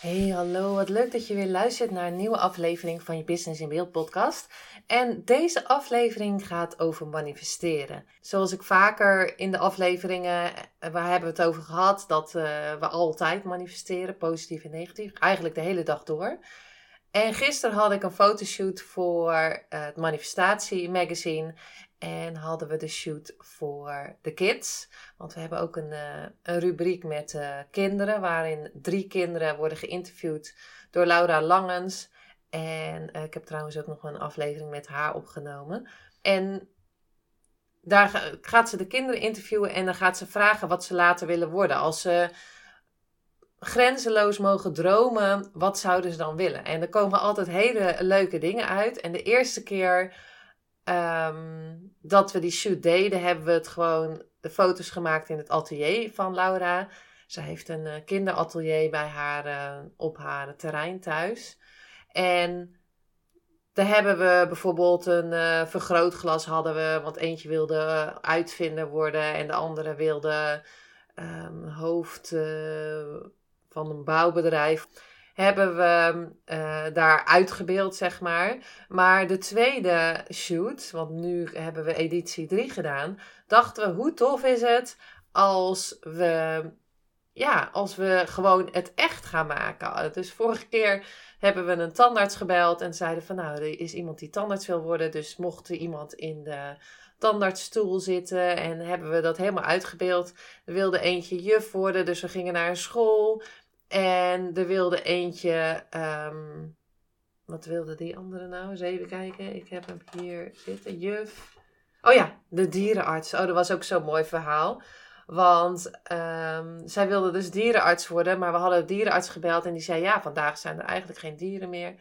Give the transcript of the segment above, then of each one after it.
Hey, hallo. Wat leuk dat je weer luistert naar een nieuwe aflevering van je Business in Beeld podcast. En deze aflevering gaat over manifesteren. Zoals ik vaker in de afleveringen, eh, waar hebben we het over gehad, dat uh, we altijd manifesteren, positief en negatief. Eigenlijk de hele dag door. En gisteren had ik een fotoshoot voor uh, het Manifestatie magazine. En hadden we de shoot voor de kids. Want we hebben ook een, uh, een rubriek met uh, kinderen, waarin drie kinderen worden geïnterviewd door Laura Langens. En ik heb trouwens ook nog een aflevering met haar opgenomen. En daar gaat ze de kinderen interviewen en dan gaat ze vragen wat ze later willen worden. Als ze grenzeloos mogen dromen, wat zouden ze dan willen? En er komen altijd hele leuke dingen uit. En de eerste keer um, dat we die shoot deden, hebben we het gewoon de foto's gemaakt in het atelier van Laura. Ze heeft een uh, kinderatelier bij haar uh, op haar terrein thuis. En daar hebben we bijvoorbeeld een uh, vergrootglas hadden we, want eentje wilde uitvinder worden en de andere wilde um, hoofd van een bouwbedrijf hebben we uh, daar uitgebeeld, zeg maar. Maar de tweede shoot, want nu hebben we editie 3 gedaan, dachten we, hoe tof is het als we, ja, als we gewoon het echt gaan maken. Dus vorige keer hebben we een tandarts gebeld en zeiden van, nou, er is iemand die tandarts wil worden, dus mocht er iemand in de tandartsstoel zitten en hebben we dat helemaal uitgebeeld. Er wilde eentje juf worden, dus we gingen naar een school. En er wilde eentje. Um, wat wilde die andere nou? Eens even kijken. Ik heb hem hier zitten. Juf. Oh ja, de dierenarts. Oh, dat was ook zo'n mooi verhaal. Want um, zij wilde dus dierenarts worden. Maar we hadden de dierenarts gebeld. En die zei: Ja, vandaag zijn er eigenlijk geen dieren meer.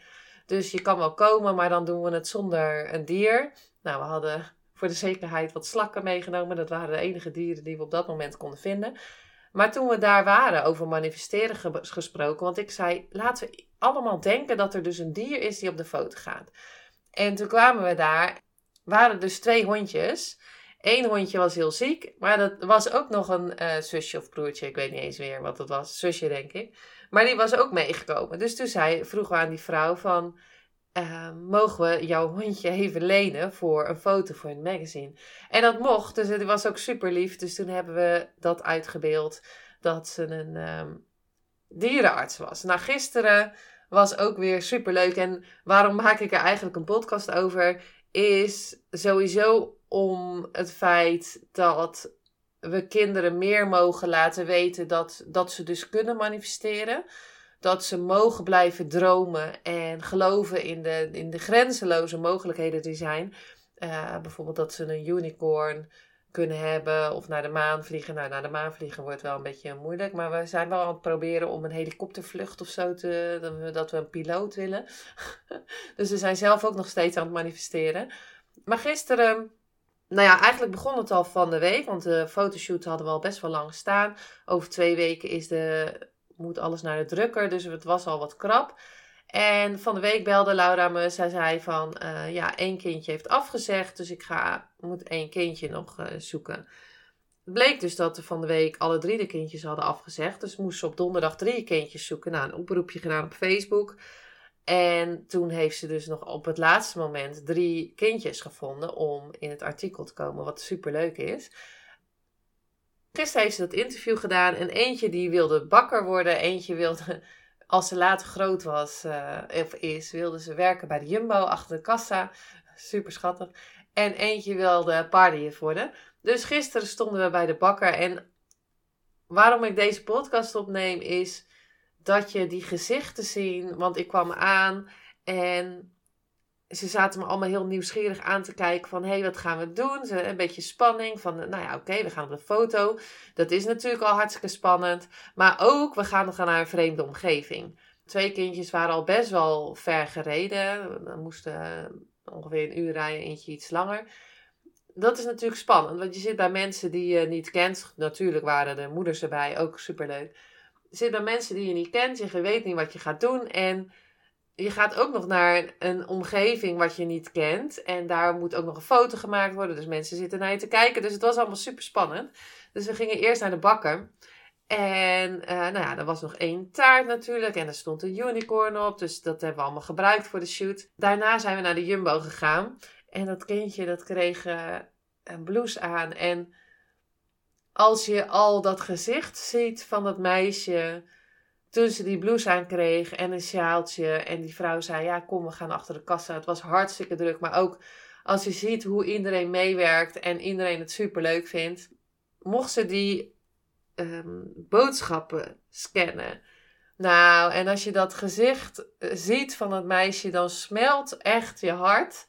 Dus je kan wel komen, maar dan doen we het zonder een dier. Nou, we hadden voor de zekerheid wat slakken meegenomen. Dat waren de enige dieren die we op dat moment konden vinden. Maar toen we daar waren over manifesteren gesproken, want ik zei, laten we allemaal denken dat er dus een dier is die op de foto gaat. En toen kwamen we daar, waren dus twee hondjes. Eén hondje was heel ziek, maar dat was ook nog een uh, zusje of broertje, ik weet niet eens meer wat het was, zusje denk ik. Maar die was ook meegekomen. Dus toen zei, vroegen we aan die vrouw van, uh, mogen we jouw hondje even lenen voor een foto voor een magazine? En dat mocht, dus het was ook super lief. Dus toen hebben we dat uitgebeeld dat ze een um, dierenarts was. Nou, gisteren was ook weer super leuk. En waarom maak ik er eigenlijk een podcast over? Is sowieso om het feit dat we kinderen meer mogen laten weten dat, dat ze dus kunnen manifesteren dat ze mogen blijven dromen en geloven in de, in de grenzeloze mogelijkheden die zijn. Uh, bijvoorbeeld dat ze een unicorn kunnen hebben of naar de maan vliegen. Nou, naar de maan vliegen wordt wel een beetje moeilijk, maar we zijn wel aan het proberen om een helikoptervlucht of zo te. dat we een piloot willen. dus we zijn zelf ook nog steeds aan het manifesteren. Maar gisteren. Nou ja, eigenlijk begon het al van de week, want de fotoshoot hadden we al best wel lang staan. Over twee weken is de moet alles naar de drukker, dus het was al wat krap. En van de week belde Laura me. Zij zei van, uh, ja, één kindje heeft afgezegd, dus ik ga, moet één kindje nog uh, zoeken. Het bleek dus dat van de week alle drie de kindjes hadden afgezegd. Dus moest ze op donderdag drie kindjes zoeken. Nou, een oproepje gedaan op Facebook. En toen heeft ze dus nog op het laatste moment drie kindjes gevonden om in het artikel te komen, wat super leuk is. Gisteren heeft ze dat interview gedaan en eentje die wilde bakker worden. Eentje wilde, als ze later groot was, uh, of is, wilde ze werken bij de Jumbo achter de kassa. Super schattig. En eentje wilde paardenjuf worden. Dus gisteren stonden we bij de bakker. En waarom ik deze podcast opneem is dat je die gezichten ziet. Want ik kwam aan en ze zaten me allemaal heel nieuwsgierig aan te kijken van, hé, hey, wat gaan we doen? Ze, een beetje spanning van, nou ja, oké, we gaan op de foto. Dat is natuurlijk al hartstikke spannend. Maar ook, we gaan nog naar een vreemde omgeving. Twee kindjes waren al best wel ver gereden. We moesten ongeveer een uur rijden, eentje iets langer. Dat is natuurlijk spannend, want je zit bij mensen die je niet kent. Natuurlijk waren de moeders erbij, ook superleuk. Je zit bij mensen die je niet kent, je weet niet wat je gaat doen en je gaat ook nog naar een omgeving wat je niet kent. En daar moet ook nog een foto gemaakt worden. Dus mensen zitten naar je te kijken. Dus het was allemaal super spannend. Dus we gingen eerst naar de bakker. En uh, nou ja, er was nog één taart natuurlijk. En er stond een unicorn op. Dus dat hebben we allemaal gebruikt voor de shoot. Daarna zijn we naar de Jumbo gegaan. En dat kindje dat kreeg uh, een blouse aan. En als je al dat gezicht ziet van dat meisje toen ze die blouse aan kreeg en een sjaaltje. En die vrouw zei: Ja, kom, we gaan achter de kassa. Het was hartstikke druk. Maar ook als je ziet hoe iedereen meewerkt en iedereen het super leuk vindt. Mocht ze die um, boodschappen scannen. Nou, en als je dat gezicht eh, ziet van het meisje, dan smelt echt je hart.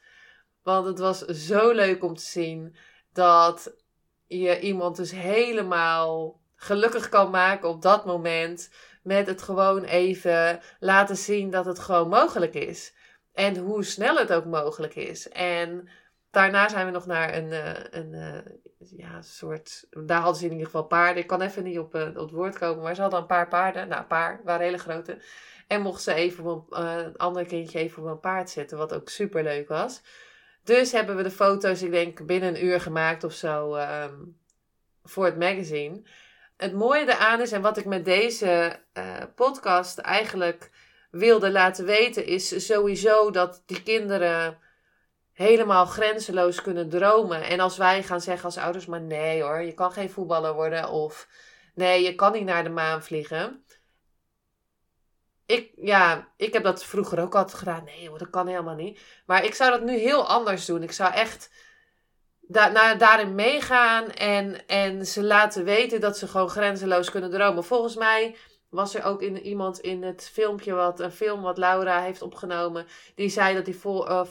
Want het was zo leuk om te zien dat je iemand dus helemaal gelukkig kan maken op dat moment met het gewoon even laten zien dat het gewoon mogelijk is. En hoe snel het ook mogelijk is. En daarna zijn we nog naar een, eh, een, eh, ja, soort. Daar hadden ze in ieder geval paarden. Ik kan even niet op, eh, het woord komen, maar ze hadden een paar paarden. Nou, een paar waren hele grote. En mochten ze even op een, een ander kindje even op een paard zetten, wat ook super leuk was. Dus hebben we de foto's, ik denk, binnen een uur gemaakt of zo ehm, voor het magazine het mooie eraan is en wat ik met deze uh, podcast eigenlijk wilde laten weten, is sowieso dat die kinderen helemaal grenzeloos kunnen dromen. En als wij gaan zeggen als ouders, maar nee hoor, je kan geen voetballer worden of nee, je kan niet naar de maan vliegen. Ik, ja, ik heb dat vroeger ook altijd gedaan. Nee dat kan helemaal niet. Maar ik zou dat nu heel anders doen. Ik zou echt da naar, daarin meegaan en, en ze laten weten dat ze gewoon grenzeloos kunnen dromen. Volgens mij was er ook in, iemand in het filmpje, wat, een film wat Laura heeft opgenomen, die zei dat hij vol, uh,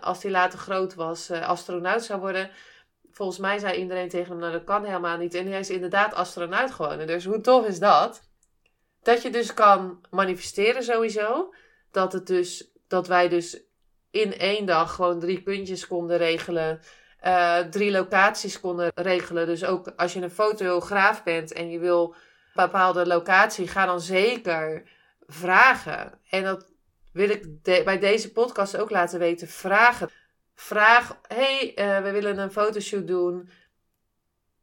als hij later groot was, uh, astronaut zou worden. Volgens mij zei iedereen tegen hem, nou dat kan helemaal niet. En hij is inderdaad astronaut geworden. Dus hoe tof is dat? Dat je dus kan manifesteren sowieso. Dat, het dus, dat wij dus in één dag gewoon drie puntjes konden regelen uh, drie locaties konden regelen. Dus ook als je een fotograaf bent en je wil een bepaalde locatie, ga dan zeker vragen. En dat wil ik bij deze podcast ook laten weten. Vragen. Vraag, hey, uh, we willen een fotoshoot doen.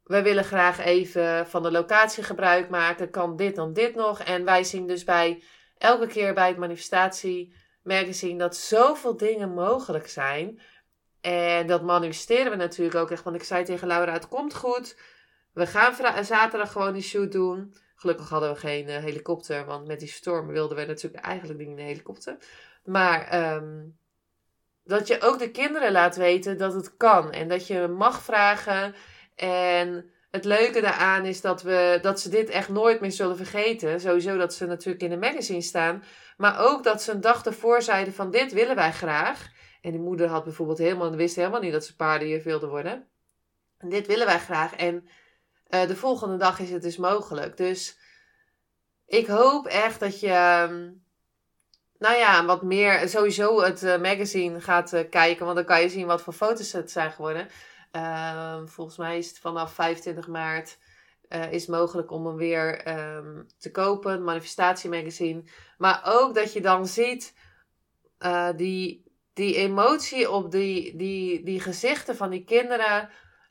We willen graag even van de locatie gebruik maken. Kan dit dan dit nog? En wij zien dus bij elke keer bij het manifestatie magazine dat zoveel dingen mogelijk zijn. En dat manifesteren we natuurlijk ook echt. Want ik zei tegen Laura, het komt goed. We gaan zaterdag gewoon die shoot doen. Gelukkig hadden we geen uh, helikopter. Want met die storm wilden we natuurlijk eigenlijk niet in een helikopter. Maar um, dat je ook de kinderen laat weten dat het kan. En dat je mag vragen. En het leuke daaraan is dat, we, dat ze dit echt nooit meer zullen vergeten. Sowieso dat ze natuurlijk in de magazine staan. Maar ook dat ze een dag ervoor zeiden van dit willen wij graag. En die moeder had bijvoorbeeld helemaal, wist helemaal niet dat ze paarden wilden worden. En dit willen wij graag. En uh, de volgende dag is het dus mogelijk. Dus ik hoop echt dat je, ehm, nou ja, wat meer, sowieso het uh, magazine gaat uh, kijken. Want dan kan je zien wat voor foto's het zijn geworden. Ehm, volgens mij is het vanaf 25 maart is mogelijk om hem weer um, te kopen. Manifestatie magazine. Maar ook dat je dan ziet die die emotie op die, die, die gezichten van die kinderen.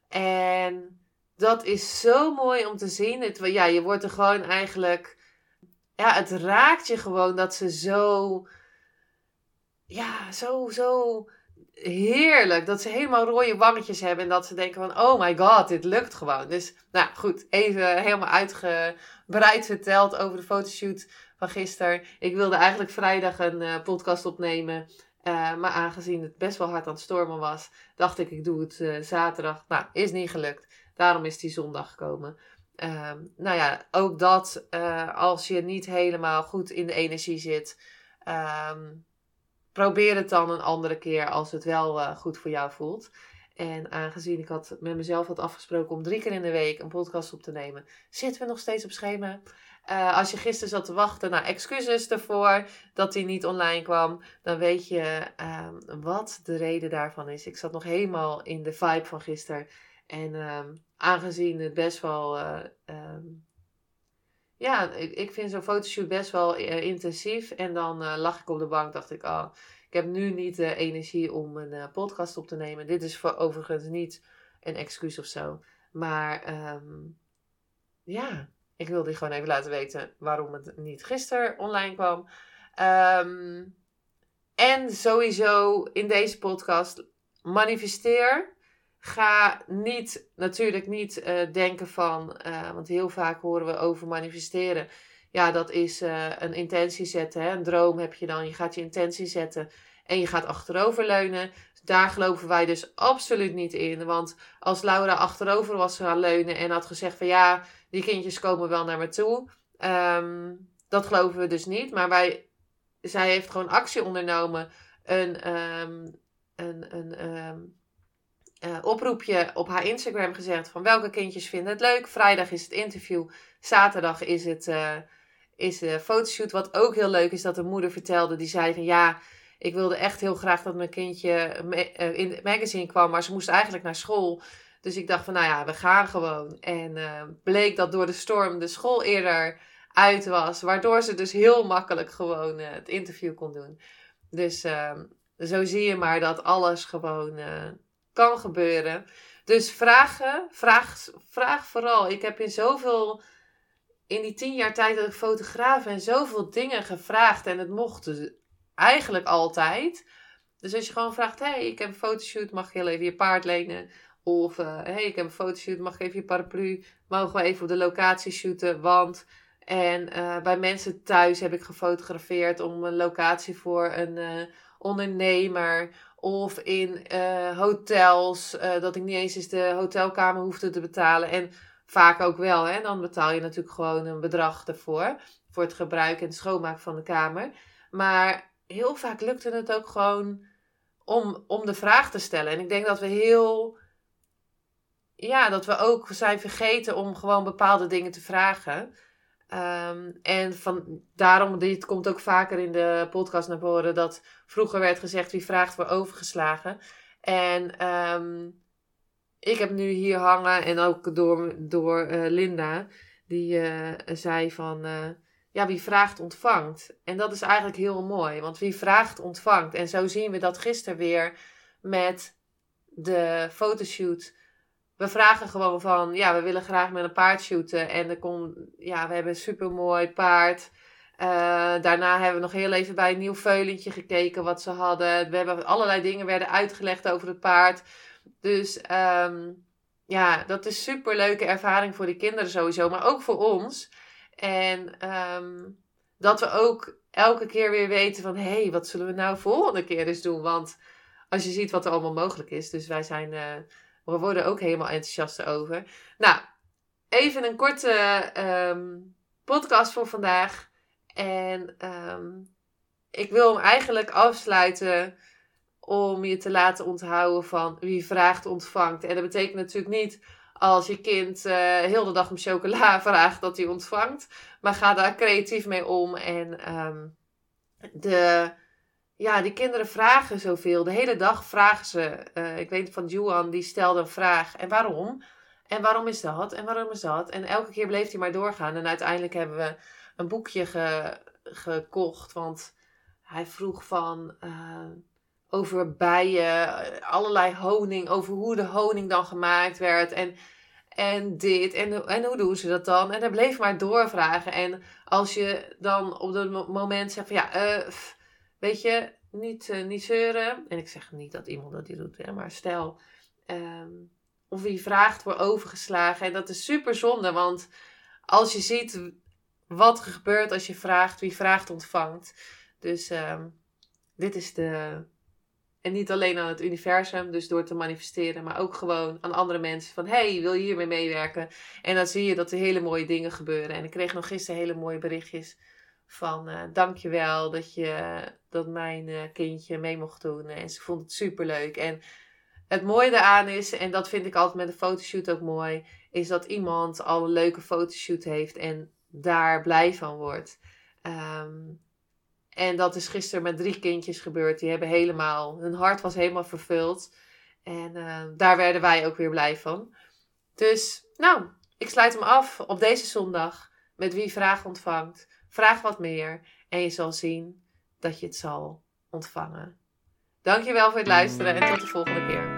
En dat is zo mooi om te zien. Het, ja, je wordt er gewoon eigenlijk. Ja, het raakt je gewoon dat ze zo. Ja, zo, zo heerlijk. Dat ze helemaal rode wangetjes hebben. En dat ze denken van, oh my god, dit lukt gewoon. Dus, nou goed, even helemaal uitgebreid verteld over de fotoshoot van gisteren. Ik wilde eigenlijk vrijdag een uh, podcast opnemen. Uh, maar aangezien het best wel hard aan het stormen was, dacht ik, ik doe het uh, zaterdag. Nou, is niet gelukt. Daarom is die zondag gekomen. Uh, nou ja, ook dat, uh, als je niet helemaal goed in de energie zit, um, probeer het dan een andere keer als het wel eh, goed voor jou voelt. En aangezien ik had met mezelf had afgesproken om drie keer in de week een podcast op te nemen, zitten we nog steeds op schema. Uh, als je gisteren zat te wachten, nou excuses ervoor dat hij niet online kwam, dan weet je um, wat de reden daarvan is. Ik zat nog helemaal in de vibe van gisteren. En um, aangezien het best wel. Uh, um, ja, ik, ik vind zo'n fotoshoot best wel uh, intensief. En dan lag ik op de bank, dacht ik, oh, ik heb nu niet de energie om een podcast op te nemen. Dit is voor overigens niet een excuus of zo. Maar ja, ik wilde je gewoon even laten weten waarom het niet gisteren online kwam. Um, en sowieso in deze podcast manifesteer. Ga niet, natuurlijk niet uh, denken van, uh, want heel vaak horen we over manifesteren. Ja, dat is uh, een intentie zetten. Hè? Een droom heb je dan. Je gaat je intentie zetten en je gaat achteroverleunen. Daar geloven wij dus absoluut niet in. Want als Laura achterover was gaan leunen en had gezegd van ja, die kindjes komen wel naar me toe. Um, dat geloven we dus niet. Maar wij, zij heeft gewoon actie ondernomen. Een, um, een, een um, uh, oproepje op haar Instagram gezegd van welke kindjes vinden het leuk. Vrijdag is het interview. Zaterdag is het uh, is de fotoshoot. Wat ook heel leuk is dat de moeder vertelde. Die zei van ja, ik wilde echt heel graag dat mijn kindje eh, in het magazine kwam. Maar ze moest eigenlijk naar school. Dus ik dacht van, nou ja, we gaan gewoon. En uh, bleek dat door de storm de school eerder uit was. Waardoor ze dus heel makkelijk gewoon uh, het interview kon doen. Dus uh, zo zie je maar dat alles gewoon kan gebeuren. Dus vragen, vraag, vraag vooral. Ik heb in zoveel, in die tien jaar tijd dat ik fotograaf en zoveel dingen gevraagd. En het mocht dus eigenlijk altijd. Dus als je gewoon vraagt, hey, ik heb een fotoshoot, mag je heel even je paard lenen? Of, uh, hey, ik heb een fotoshoot, mag ik even je paraplu? Mogen we even op de locatie shooten? Want... En uh, bij mensen thuis heb ik gefotografeerd om een locatie voor een uh, ondernemer. Of in hotels, dat ik niet eens eens de hotelkamer hoefde te betalen. En vaak ook wel, hè. Dan betaal je natuurlijk gewoon een bedrag ervoor. Voor het gebruik en het schoonmaken van de kamer. Maar heel vaak lukte het ook gewoon om, om de vraag te stellen. En ik denk dat we heel ja, dat we ook zijn vergeten om gewoon bepaalde dingen te vragen. Um, en van, daarom, dit komt ook vaker in de podcast naar voren, dat vroeger werd gezegd wie vraagt wordt overgeslagen. En um, ik heb nu hier hangen, en ook door, door uh, Linda, die uh, zei van, uh, ja, wie vraagt ontvangt. En dat is eigenlijk heel mooi, want wie vraagt ontvangt. En zo zien we dat gisteren weer met de fotoshoot we vragen gewoon van, ja, we willen graag met een paard shooten. En er komt, ja, we hebben een super mooi paard. Daarna hebben we nog heel even bij een nieuw veulentje gekeken wat ze hadden. We hebben allerlei dingen werden uitgelegd over het paard. Dus um, ja, dat is super leuke ervaring voor de kinderen sowieso, maar ook voor ons. En um, dat we ook elke keer weer weten van, hé, hey, wat zullen we nou volgende keer eens doen? Want als je ziet wat er allemaal mogelijk is, dus wij zijn... Uh, we worden ook helemaal enthousiast over. Nou, even een korte um, podcast voor vandaag. En ik wil hem eigenlijk afsluiten om je te laten onthouden van wie vraagt ontvangt. En dat betekent natuurlijk niet als je kind uh, heel de dag om chocola vraagt dat hij ontvangt. Maar ga daar creatief mee om. En um, de ja, die kinderen vragen zoveel. De hele dag vragen ze. Uh, ik weet van Juan, die stelde een vraag. En waarom? En waarom is dat? En waarom is dat? En elke keer bleef hij maar doorgaan. En uiteindelijk hebben we een boekje ge, gekocht. Want hij vroeg van uh, over bijen, allerlei honing, over hoe de honing dan gemaakt werd. En, en dit. En, en hoe doen ze dat dan? En hij bleef maar doorvragen. En als je dan op dat moment zegt van ja, uh, Weet je, niet, uh, niet zeuren. En ik zeg niet dat iemand dat doet, hè, maar stel. Um, of wie vraagt wordt overgeslagen. En dat is super zonde, want als je ziet wat er gebeurt als je vraagt, wie vraagt ontvangt. Dus um, dit is de. En niet alleen aan het universum, dus door te manifesteren, maar ook gewoon aan andere mensen. Van hey, wil je hiermee meewerken? En dan zie je dat er hele mooie dingen gebeuren. En ik kreeg nog gisteren hele mooie berichtjes van uh, dankjewel dat je dat mijn eh, kindje mee mocht doen. En ze vond het super leuk. En het mooie daaraan is, en dat vind ik altijd met een fotoshoot ook mooi, is dat iemand al een leuke fotoshoot heeft en daar blij van wordt. Ehm, en dat is gisteren met drie kindjes gebeurd. Die hebben helemaal, hun hart was helemaal vervuld. En uh, daar werden wij ook weer blij van. Dus, nou, ik sluit hem af op deze zondag met wie vraag ontvangt. Vraag wat meer en je zal zien dat je het zal ontvangen. Dankjewel voor het luisteren en tot de volgende keer.